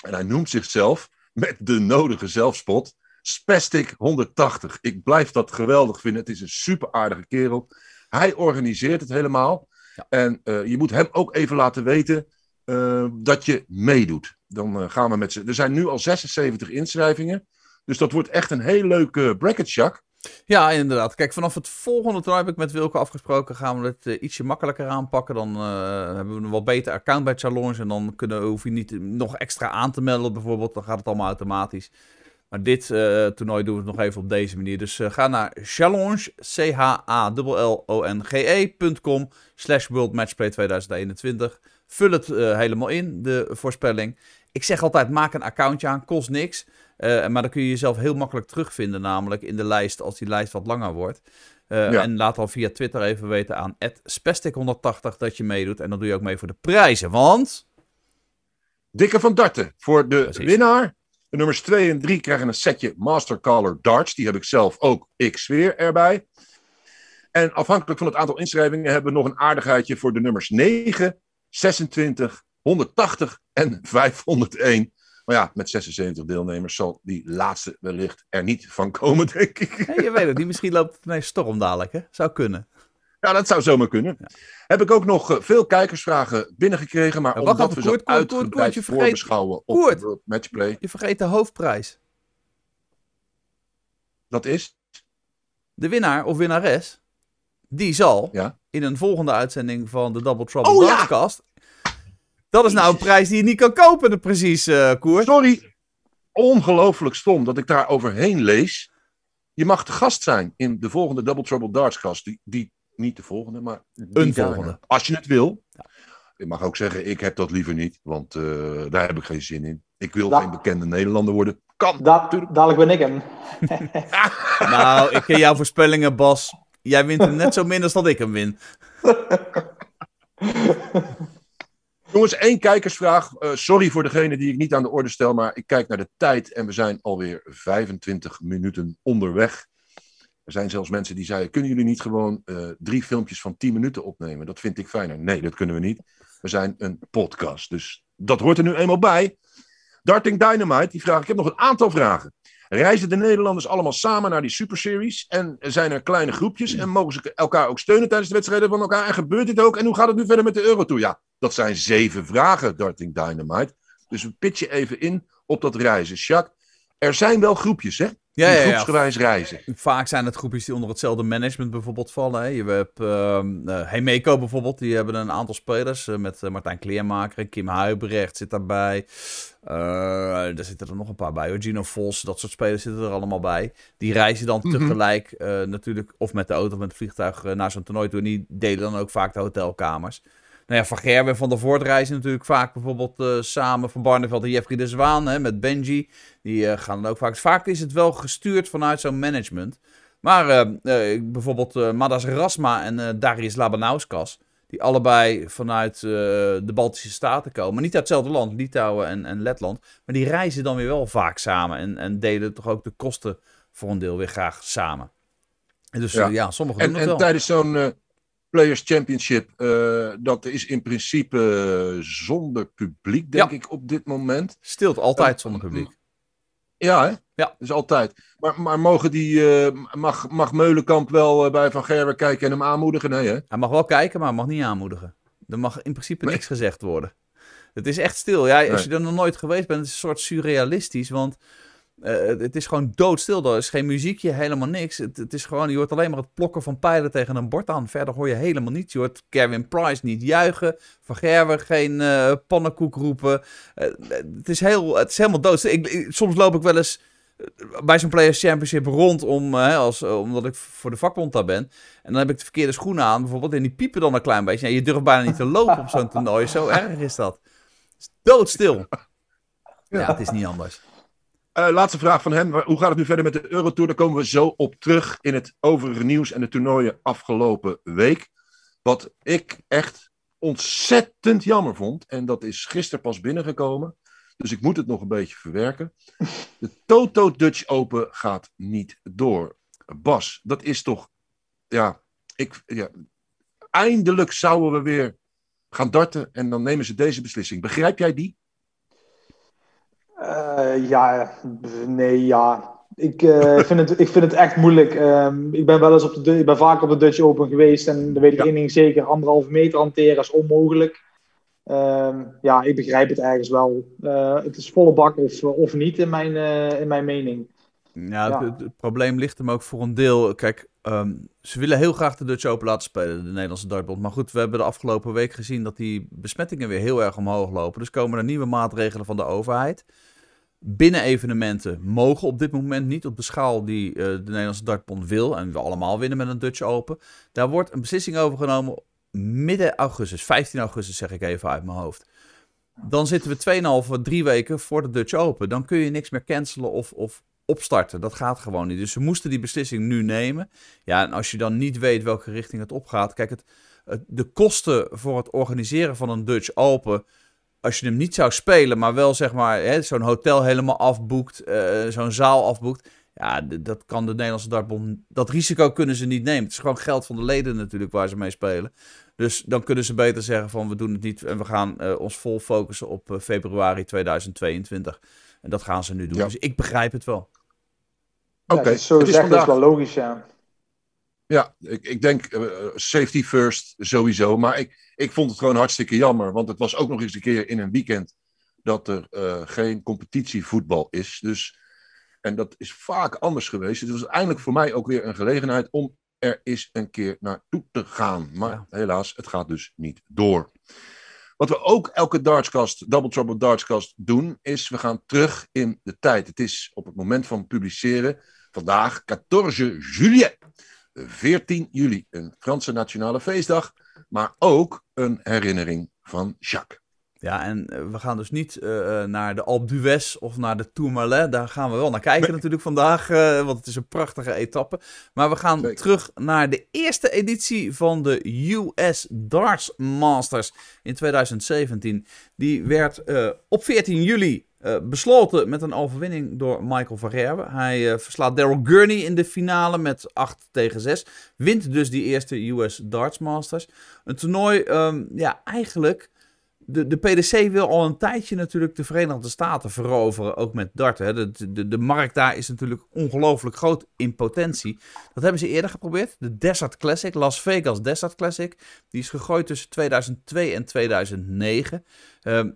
En hij noemt zichzelf, met de nodige zelfspot, Spastic 180. Ik blijf dat geweldig vinden. Het is een super aardige kerel. Hij organiseert het helemaal. En eh, je moet hem ook even laten weten eh, dat je meedoet. Dan eh, gaan we met z'n. Er zijn nu al 76 inschrijvingen. Dus dat wordt echt een heel leuk eh, bracket, Jacques. Ja, inderdaad. Kijk, vanaf het volgende toernooi heb ik met Wilco afgesproken. Gaan we het eh, ietsje makkelijker aanpakken. Dan eh, hebben we een wat beter account bij Challenge. En dan kunnen, hoef je niet nog extra aan te melden, bijvoorbeeld. Dan gaat het allemaal automatisch. Maar dit eh, toernooi doen we het nog even op deze manier. Dus ga naar challenge, c h a l o n g e.com slash World Matchplay 2021. Vul het helemaal in, de voorspelling. Ik zeg altijd, maak een accountje aan, kost niks. Eh, maar dan kun je jezelf heel makkelijk terugvinden, namelijk in de lijst, als die lijst wat langer wordt. Eh, Ja. En laat dan via Twitter even weten aan spastic180 dat je meedoet. En dan doe je ook mee voor de prijzen, want... Dikke van Darten voor de Precies. winnaar. De nummers 2 en 3 krijgen een setje Mastercaller darts. Die heb ik zelf ook x weer erbij. En afhankelijk van het aantal inschrijvingen hebben we nog een aardigheidje voor de nummers 9, 26, 180 en 501. Maar ja, met 76 deelnemers zal die laatste wellicht er niet van komen, denk ik. Hey, je weet het niet, misschien loopt het ineens storm dadelijk, hè? Zou kunnen. Ja, dat zou zomaar kunnen. Heb ik ook nog eh, veel kijkersvragen binnengekregen, maar wacht omdat we Koert, uitgebreid voorbeschouwen op Koert. World Matchplay, Je vergeet de hoofdprijs. dat is... De winnaar of winnares, die zal Ja. in een volgende uitzending van de Double Trouble Oh, ja! Dat is nou een prijs die je niet kan kopen, de precies, eh Koert. Sorry, ongelooflijk stom dat ik daar overheen lees. Je mag de gast zijn in de volgende Double Trouble Dartscast. Die, die, niet de volgende, maar Een daarna. volgende. Als je het wil. Je mag ook zeggen, ik heb dat liever niet, want eh, daar heb ik geen zin in. Ik wil Da- geen bekende Nederlander worden. Kan. Da dadelijk ben ik hem. Nou, ik ken jouw voorspellingen, Bas. Jij wint hem net zo min als dat ik hem win. Jongens, één kijkersvraag. Eh, sorry voor degene die ik niet aan de orde stel, maar ik kijk naar de tijd en we zijn alweer 25 minuten onderweg. Er zijn zelfs mensen die zeiden: Kunnen jullie niet gewoon eh, drie filmpjes van 10 minuten opnemen? Dat vind ik fijner. Nee, dat kunnen we niet. We zijn een podcast. Dus dat hoort er nu eenmaal bij. Darting Dynamite, die vraagt: Ik heb nog een aantal vragen. Reizen de Nederlanders allemaal samen naar die Super Series? En zijn er kleine groepjes? En mogen ze elkaar ook steunen tijdens de wedstrijden van elkaar? En gebeurt dit ook? En hoe gaat het nu verder met de Eurotour? Ja, dat zijn zeven vragen, Darting Dynamite. Dus we pitchen even in op dat reizen. Jacques, er zijn wel groepjes, hè? Ja, ja, ja. groepsgewijs reizen. Vaak zijn het groepjes die onder hetzelfde management bijvoorbeeld vallen. Hè. Je hebt eh, Hemeco bijvoorbeeld, die hebben een aantal spelers. eh, met eh, Martijn Kleermaker Kim Huibrecht zit daarbij. Eh er zitten er nog een paar bij. hoor. Gino Vos, dat soort spelers zitten er allemaal bij. Die reizen dan Mhm. tegelijk natuurlijk of met de auto of met het vliegtuig naar zo'n toernooi toe. En die delen dan ook vaak de hotelkamers. Nou ja, Van Gerwen en Van der Voort reizen natuurlijk vaak bijvoorbeeld eh, samen van Barneveld en Jeffrey de Zwaan hè, met Benji. Die eh, gaan dan ook vaak. Dus vaak is het wel gestuurd vanuit zo'n management. Maar eh, bijvoorbeeld Madas Rasma en Darius Labanauskas, die allebei vanuit de Baltische Staten komen. Maar niet uit hetzelfde land, Litouwen en, en Letland. Maar die reizen dan weer wel vaak samen en, en delen toch ook de kosten voor een deel weer graag samen. En dus Ja. ja, sommigen En, doen het en wel. tijdens zo'n Players Championship, eh, dat is in principe eh, zonder publiek, denk ik, op dit moment. Stilt altijd Eh, zonder publiek. Ja, hè? Ja. Dus altijd. Maar, maar mogen die, mag, mag Meulenkamp wel bij Van Gerwen kijken en hem aanmoedigen? Nee, hè? Hij mag wel kijken, maar mag niet aanmoedigen. Er mag in principe Nee. niks gezegd worden. Het is echt stil. Ja, als Nee. je er nog nooit geweest bent, het is een soort surrealistisch. Want eh, het is gewoon doodstil. Er is geen muziekje, helemaal niks. Het, het is gewoon, je hoort alleen maar het plokken van pijlen tegen een bord aan. Verder hoor je helemaal niets. Je hoort Kevin Price niet juichen. Van Gerwen geen eh pannenkoek roepen. Eh, het, is heel, het is helemaal doodstil. Ik, ik- soms loop ik wel eens bij zo'n Players Championship rond, om, als, omdat ik voor de vakbond daar ben. En dan heb ik de verkeerde schoenen aan, bijvoorbeeld, en die piepen dan een klein beetje. Ja, je durft bijna niet te lopen op zo'n toernooi, zo erg is dat. Het is doodstil. Ja, het is niet anders. Eh, laatste vraag van hem. Hoe gaat het nu verder met de Eurotour? Daar komen we zo op terug in het overige nieuws en de toernooien afgelopen week. Wat ik echt ontzettend jammer vond. En dat is gisteren pas binnengekomen. Dus ik moet het nog een beetje verwerken. De Toto Dutch Open gaat niet door. Bas, dat is toch. Ja, ik, ja, eindelijk zouden we weer gaan darten. En dan nemen ze deze beslissing. Begrijp jij die? Eh, ja, nee, ja. Ik, eh, vind het, ik vind het echt moeilijk. Ehm, ik ben wel eens op de, ik ben vaak op de Dutch Open geweest en dan weet ik Ja. één ding zeker: anderhalve meter hanteren is onmogelijk. Ehm, ja, ik begrijp het ergens wel. Eh, het is volle bak of, of niet, in mijn, in mijn mening. Ja, het- het probleem ligt hem ook voor een deel. Kijk, ehm, ze willen heel graag de Dutch Open laten spelen, de Nederlandse dartbond. Maar goed, we hebben de afgelopen week gezien dat die besmettingen weer heel erg omhoog lopen. Dus komen er nieuwe maatregelen van de overheid. Binnen evenementen mogen op dit moment niet op de schaal die eh, de Nederlandse dartbond wil. En we allemaal winnen met een Dutch Open. Daar wordt een beslissing over genomen midden augustus. 15 augustus zeg ik even uit mijn hoofd. Dan zitten we 2,5, 3 weken voor de Dutch Open. Dan kun je niks meer cancelen of, of opstarten. Dat gaat gewoon niet. Dus ze moesten die beslissing nu nemen. Ja, en als je dan niet weet welke richting het opgaat. Kijk, het, het- de kosten voor het organiseren van een Dutch Open. Als je hem niet zou spelen, maar wel zeg maar hè, zo'n hotel helemaal afboekt, eh, zo'n zaal afboekt. Ja, dat kan de Nederlandse dartbond. Dat risico kunnen ze niet nemen. Het is gewoon geld van de leden natuurlijk waar ze mee spelen. Dus dan kunnen ze beter zeggen van we doen het niet en we gaan eh, ons vol focussen op eh, februari 2022. En dat gaan ze nu doen. Ja. Dus ik begrijp het wel. Oké, zo het is wel logisch, ja. Ja, ik, ik denk eh, safety first sowieso. Maar ik, ik vond het gewoon hartstikke jammer. Want het was ook nog eens een keer in een weekend dat er eh, geen competitievoetbal is. Dus En dat is vaak anders geweest. Het was eindelijk voor mij ook weer een gelegenheid om er eens een keer naartoe te gaan. Maar Ja. helaas, het gaat dus niet door. Wat we ook elke Dartscast, Double Trouble Dartscast doen, is we gaan terug in de tijd. Het is op het moment van publiceren vandaag 14 juillet. 14 juli, een Franse nationale feestdag, maar ook een herinnering van Jacques. Ja, en eh, we gaan dus niet eh, eh, naar de Alpe d'Huez of naar de Tourmalet. Daar gaan we wel naar kijken natuurlijk vandaag, want het is een prachtige etappe. Maar we gaan Zeker. terug naar de eerste editie van de US Darts Masters in 2017. Die werd op 14 juli eh, besloten met een overwinning door Michael van Gerwen. Hij eh, verslaat Daryl Gurney in de finale met 8 tegen 6. Wint dus die eerste US Darts Masters. Een toernooi, ehm, ja, eigenlijk de, de PDC wil al een tijdje natuurlijk de Verenigde Staten veroveren, ook met darten. Hè. De, de, de markt daar is natuurlijk ongelooflijk groot in potentie. Dat hebben ze eerder geprobeerd. De Desert Classic, Las Vegas Desert Classic, die is gegooid tussen 2002 en 2009. Ehm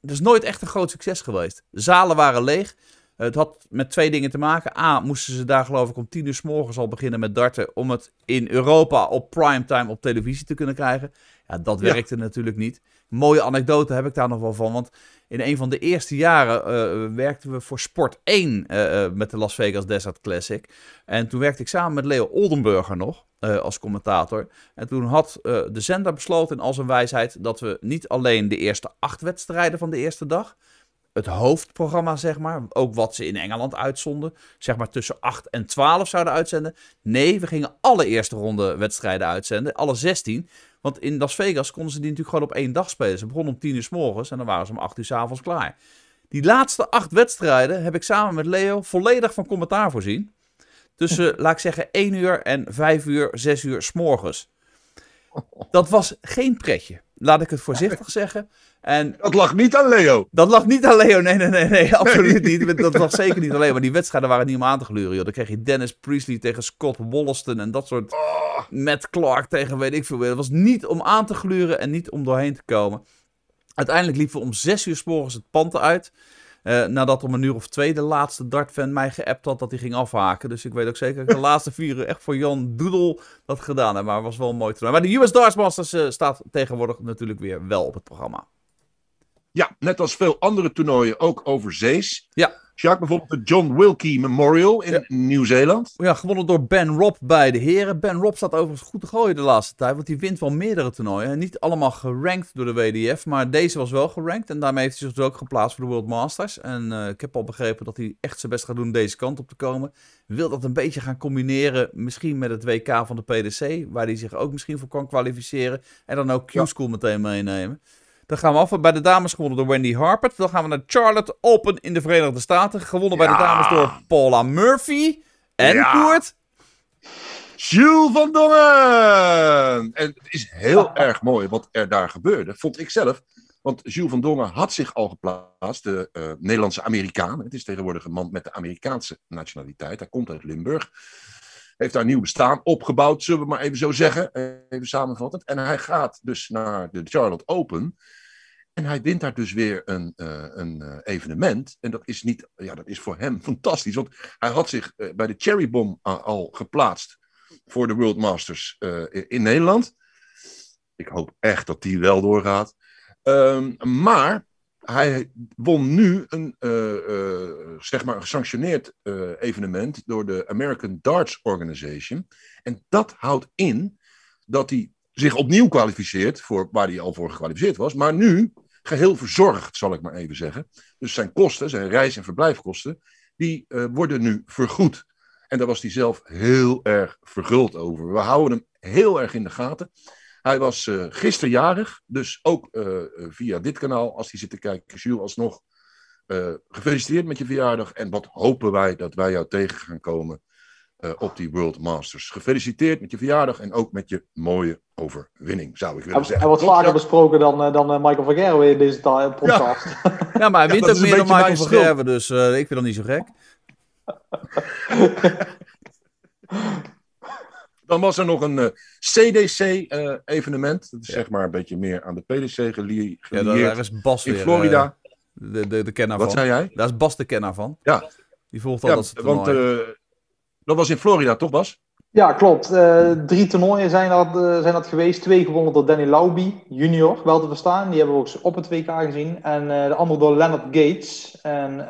dat is nooit echt een groot succes geweest. De zalen waren leeg. Het had met twee dingen te maken. A, moesten ze daar geloof ik om tien uur s morgens al beginnen met darten... om het in Europa op primetime op televisie te kunnen krijgen. Ja, dat Ja. werkte natuurlijk niet. Mooie anekdote heb ik daar nog wel van. Want in een van de eerste jaren eh, werkten we voor Sport 1 eh, eh, met de Las Vegas Desert Classic. En toen werkte ik samen met Leo Oldenburger nog eh, als commentator. En toen had eh, de zender besloten in zijn wijsheid dat we niet alleen de eerste acht wedstrijden van de eerste dag het hoofdprogramma, zeg maar. Ook wat ze in Engeland uitzonden. Zeg maar tussen 8 en 12 zouden uitzenden. Nee, we gingen alle eerste ronde wedstrijden uitzenden. Alle 16. Want in Las Vegas konden ze die natuurlijk gewoon op één dag spelen. Ze begonnen om 10 uur s morgens en dan waren ze om 8 uur s avonds klaar. Die laatste acht wedstrijden heb ik samen met Leo volledig van commentaar voorzien. Tussen, laat ik zeggen, 1 uur en 5 uur, 6 uur s morgens. Dat was geen pretje. Laat ik het voorzichtig zeggen. En Dat lag niet aan Leo. dat lag niet aan Leo. Nee, nee, nee, nee absoluut niet. Dat lag zeker niet alleen. Maar die wedstrijden waren niet om aan te gluren. Joh. Dan kreeg je Dennis Priestley tegen Scott Wollaston en dat soort. Matt Clark tegen weet ik veel. Dat was niet om aan te gluren en niet om doorheen te komen. Uiteindelijk liepen we om zes uur s morgens het pand uit. Eh, nadat om een uur of twee de laatste dartfan mij geappt had dat hij ging afhaken. Dus ik weet ook zeker dat ik de laatste vier uur echt voor Jan Doedel dat gedaan heb. Maar het was wel een mooi toernooi. Maar de US Darts Masters eh, staat tegenwoordig natuurlijk weer wel op het programma. Ja, net als veel andere toernooien ook overzees. Ja. Jacques, bijvoorbeeld de John Wilkie Memorial in Ja. Nieuw-Zeeland. Ja, gewonnen door Ben Robb bij de heren. Ben Robb staat overigens goed te gooien de laatste tijd, want hij wint wel meerdere toernooien. Niet allemaal gerankt door de WDF, maar deze was wel gerankt. En daarmee heeft hij zich dus ook geplaatst voor de World Masters. En eh, ik heb al begrepen dat hij echt zijn best gaat doen deze kant op te komen. Wil dat een beetje gaan combineren, misschien met het WK van de PDC, waar hij zich ook misschien voor kan kwalificeren. En dan ook Q-School meteen meenemen. Dan gaan we af bij de dames gewonnen door Wendy Harper. Dan gaan we naar Charlotte Open in de Verenigde Staten. Gewonnen bij de dames door Paula Murphy. En Ja. Koert. Jules van Dongen! En het is heel erg mooi wat er daar gebeurde, vond ik zelf. Want Jules van Dongen had zich al geplaatst, de eh, Nederlandse Amerikaan. Het is tegenwoordig een man met de Amerikaanse nationaliteit. Hij komt uit Limburg. Heeft daar een nieuw bestaan opgebouwd, zullen we maar even zo zeggen. Even samenvattend. En hij gaat dus naar de Charlotte Open. En hij wint daar dus weer een, eh, een eh, evenement. En dat is, niet, ja, dat is voor hem fantastisch. Want hij had zich eh, bij de Cherry Bomb a- al geplaatst voor de World Masters in- Nederland. Ik hoop echt dat die wel doorgaat. Ehm, maar hij won nu een, zeg maar een gesanctioneerd evenement door de American Darts Organization. En dat houdt in dat hij zich opnieuw kwalificeert voor waar hij al voor gekwalificeerd was. Maar nu geheel verzorgd, zal ik maar even zeggen. Dus zijn kosten, zijn reis- en verblijfkosten, die eh, worden nu vergoed. En daar was hij zelf heel erg verguld over. We houden hem heel erg in de gaten. Hij was eh gisteren jarig, dus ook eh, via dit kanaal, als hij zit te kijken, Jules, alsnog gefeliciteerd met je verjaardag. En wat hopen wij dat wij jou tegen gaan komen eh, op die World Masters. Gefeliciteerd met je verjaardag en ook met je mooie overwinning, zou ik willen Hij, zeggen. hij wordt vaker besproken dan, eh, dan eh, Michael van Gerwen in deze podcast. Ja, maar hij wint ook meer dan Michael van. Gerwen, dus eh, ik vind dat niet zo gek. Dan was er nog een CDC-evenement. dat is zeg maar een beetje meer aan de PDC gelie- Ja, daar is Bas in weer Florida. de, de, de kenner Wat van. zei jij? Daar is Bas de kenner van. Ja, Die volgt al Ja, dat soort want dat was in Florida, toch Bas? Ja, klopt. Eh, drie toernooien zijn dat, eh, zijn dat geweest. Twee gewonnen door Danny Lauby, junior, wel te verstaan. Die hebben we ook op het WK gezien. En eh, de andere door Leonard Gates. En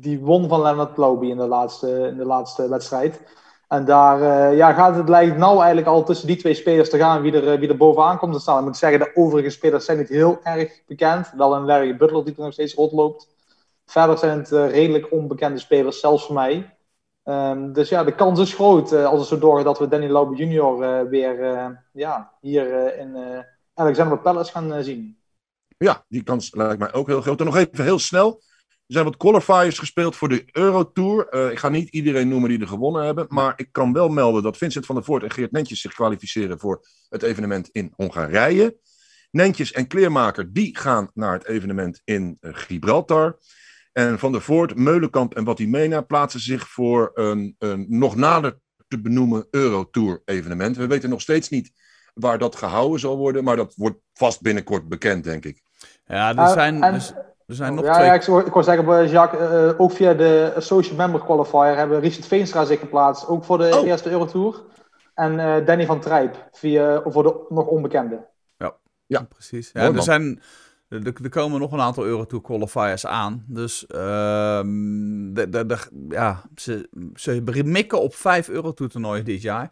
die won van Leonard Lauby in de laatste, in de laatste wedstrijd. En daar ja, gaat het lijkt nou eigenlijk al tussen die twee spelers te gaan wie er, wie er bovenaan komt te staan. Ik moet zeggen, de overige spelers zijn niet heel erg bekend. Wel een Larry Butler die er nog steeds rondloopt. Verder zijn het redelijk onbekende spelers, zelfs voor mij. Ehm, dus ja, de kans is groot eh, als het zo dat we Danny Lauber junior eh, weer eh, ja, hier in Alexander Palace gaan zien. Ja, die kans lijkt mij ook heel groot. En nog even heel snel. Er zijn wat qualifiers gespeeld voor de Eurotour. Eh ik ga niet iedereen noemen die er gewonnen hebben. Maar ik kan wel melden dat Vincent van der Voort en Geert Nentjes zich kwalificeren voor het evenement in Hongarije. Nentjes en Kleermaker die gaan naar het evenement in Gibraltar. En Van der Voort, Meulenkamp en Watimena plaatsen zich voor een, een nog nader te benoemen Eurotour evenement. We weten nog steeds niet waar dat gehouden zal worden. Maar dat wordt vast binnenkort bekend, denk ik. Ja, er zijn, en- er zijn nog ja, twee... ja, ik, wou zeggen, Jacques, eh, ook via de Associate Member Qualifier hebben Richard Veenstra zich geplaatst. Ook voor de Oh. eerste Eurotour. En eh, Danny van Trijp via, voor de nog onbekende. Ja. precies. Mooi, Ja, er, man. zijn, er, er komen nog een aantal Eurotour qualifiers aan. Dus ehm, de, de, de- ja, ze, ze mikken op vijf Eurotour toernooien dit jaar.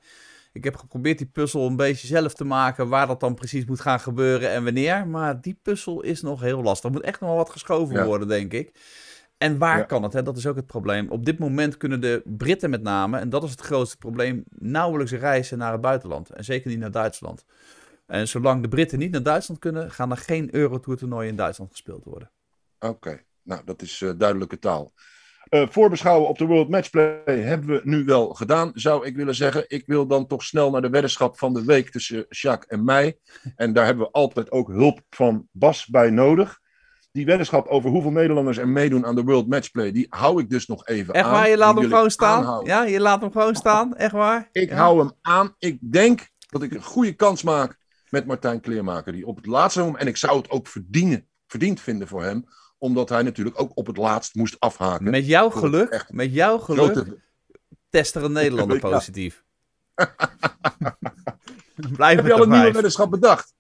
Ik heb geprobeerd die puzzel een beetje zelf te maken waar dat dan precies moet gaan gebeuren en wanneer. Maar die puzzel is nog heel lastig. Er moet echt nog wel wat geschoven Ja. worden, denk ik. En waar Ja. kan het? Hè? Dat is ook het probleem. Op dit moment kunnen de Britten met name, en dat is het grootste probleem, nauwelijks reizen naar het buitenland. En zeker niet naar Duitsland. En zolang de Britten niet naar Duitsland kunnen, gaan er geen Eurotour toernooien in Duitsland gespeeld worden. Oké, nou dat is eh, duidelijke taal. Eh, voorbeschouwen op de World Matchplay hebben we nu wel gedaan, zou ik willen zeggen. Ik wil dan toch snel naar de weddenschap van de week tussen Jacques en mij. En daar hebben we altijd ook hulp van Bas bij nodig. Die weddenschap over hoeveel Nederlanders er meedoen aan de World Matchplay, die hou ik dus nog even Echt aan. waar? Je laat hem gewoon staan? aanhouden. Ja, je laat hem gewoon staan? Echt waar? Ik Ja. hou hem aan. Ik denk dat ik een goede kans maak met Martijn Kleermaker. Die op het laatste moment, en ik zou het ook verdienen, verdiend vinden voor hem, omdat hij natuurlijk ook op het laatst moest afhaken. Met jouw geluk, echt met jouw geluk, Grote- test er een Nederlander positief. Blijf Heb je al een nieuwe weddenschap bedacht?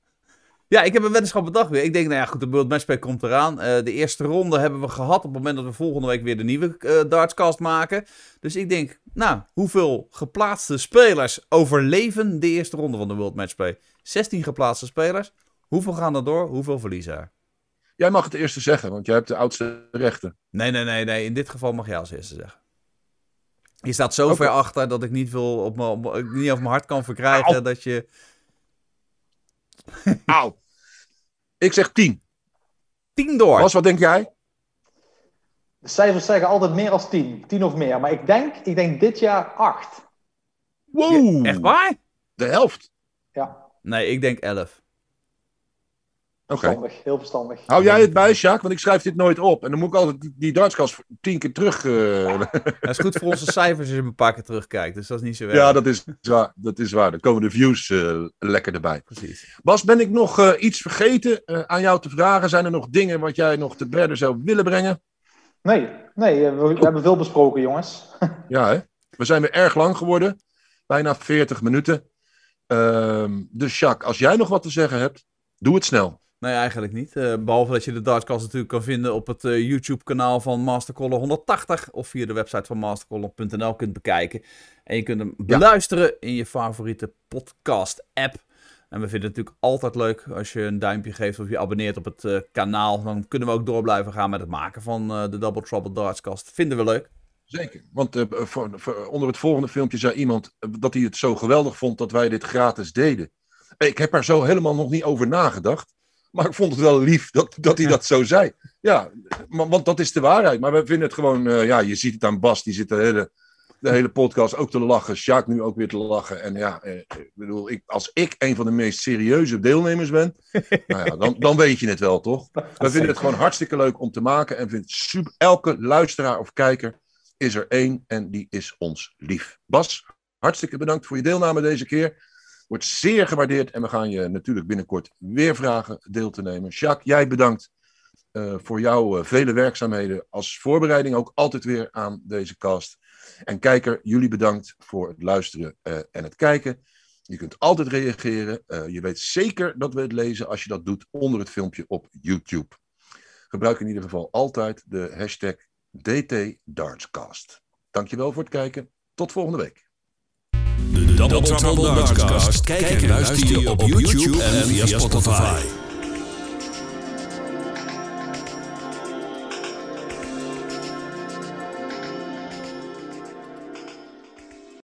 Ja, ik heb een weddenschap bedacht weer. Ik denk, nou ja, goed, de World Matchplay komt eraan. Eh, de eerste ronde hebben we gehad op het moment dat we volgende week weer de nieuwe eh, dartscast maken. Dus ik denk, nou, hoeveel geplaatste spelers overleven de eerste ronde van de World Matchplay? 16 geplaatste spelers. Hoeveel gaan er door? Hoeveel verliezen er? Jij mag het eerste zeggen, want jij hebt de oudste rechten. Nee, nee, nee, nee. In dit geval mag jij als eerste zeggen. Je staat zo ver achter dat ik niet, veel op me, op, me- niet over mijn hart kan verkrijgen Auw. dat je... Auw. Ik zeg 10. 10 door. Bas, wat denk jij? De cijfers zeggen altijd meer als 10. 10 of meer. Maar ik denk, ik denk dit jaar 8. Wow. Echt waar? De helft. Ja, Nee, ik denk 11. Oké. verstandig. Heel verstandig. Hou jij het bij, Jacques? Want ik schrijf dit nooit op. En dan moet ik altijd die, die dartskast tien keer terug... eh, Dat is goed voor onze cijfers als je hem een paar keer terugkijkt. Dus dat is niet zo erg. ja, dat is waar. Dat is waar. Dan komen de views eh, lekker erbij. Precies. Bas, ben ik nog eh, iets vergeten eh, aan jou te vragen? Zijn er nog dingen wat jij nog te berden zou willen brengen? Nee, nee we, we hebben veel besproken, jongens. Ja, hè? We zijn weer erg lang geworden. Bijna 40 minuten. Ehm, dus Jacques, als jij nog wat te zeggen hebt, doe het snel. Nee, eigenlijk niet. Eh, behalve dat je de Dartscast natuurlijk kan vinden op het eh, YouTube-kanaal van Mastercaller 180. Of via de website van mastercaller.nl kunt bekijken. En je kunt hem beluisteren in je favoriete podcast-app. En we vinden het natuurlijk altijd leuk als je een duimpje geeft of je abonneert op het eh, kanaal. Dan kunnen we ook door blijven gaan met het maken van de Double Trouble Dartscast. Vinden we leuk. Zeker. Want eh, voor, voor- onder het volgende filmpje zei iemand eh, dat hij het zo geweldig vond dat wij dit gratis deden. Ik heb er zo helemaal nog niet over nagedacht. Maar ik vond het wel lief dat, dat hij dat zo zei. Ja, want dat is de waarheid. Maar we vinden het gewoon, eh, ja, je ziet het aan Bas, die zit de hele, de hele podcast ook te lachen. Sjaak nu ook weer te lachen. En ja, eh, ik bedoel, ik, als ik een van de meest serieuze deelnemers ben, nou ja, dan, dan weet je het wel, toch? We vinden het gewoon hartstikke leuk om te maken. En vindt super, elke luisteraar of kijker is er één en die is ons lief. Bas, hartstikke bedankt voor je deelname deze keer. Wordt zeer gewaardeerd en we gaan je natuurlijk binnenkort weer vragen deel te nemen. Jacques, jij bedankt. eh, voor jou uh, vele werkzaamheden als voorbereiding ook altijd weer aan deze cast. En kijker, jullie bedankt voor het luisteren uh, en het kijken. Je kunt altijd reageren. je weet zeker dat we het lezen als je dat doet onder het filmpje op YouTube. Gebruik in ieder geval altijd de hashtag DTDartscast. Dankjewel voor het kijken. Tot volgende week. De Double Trouble Dartscast. Kijk en luister je op YouTube en via Spotify.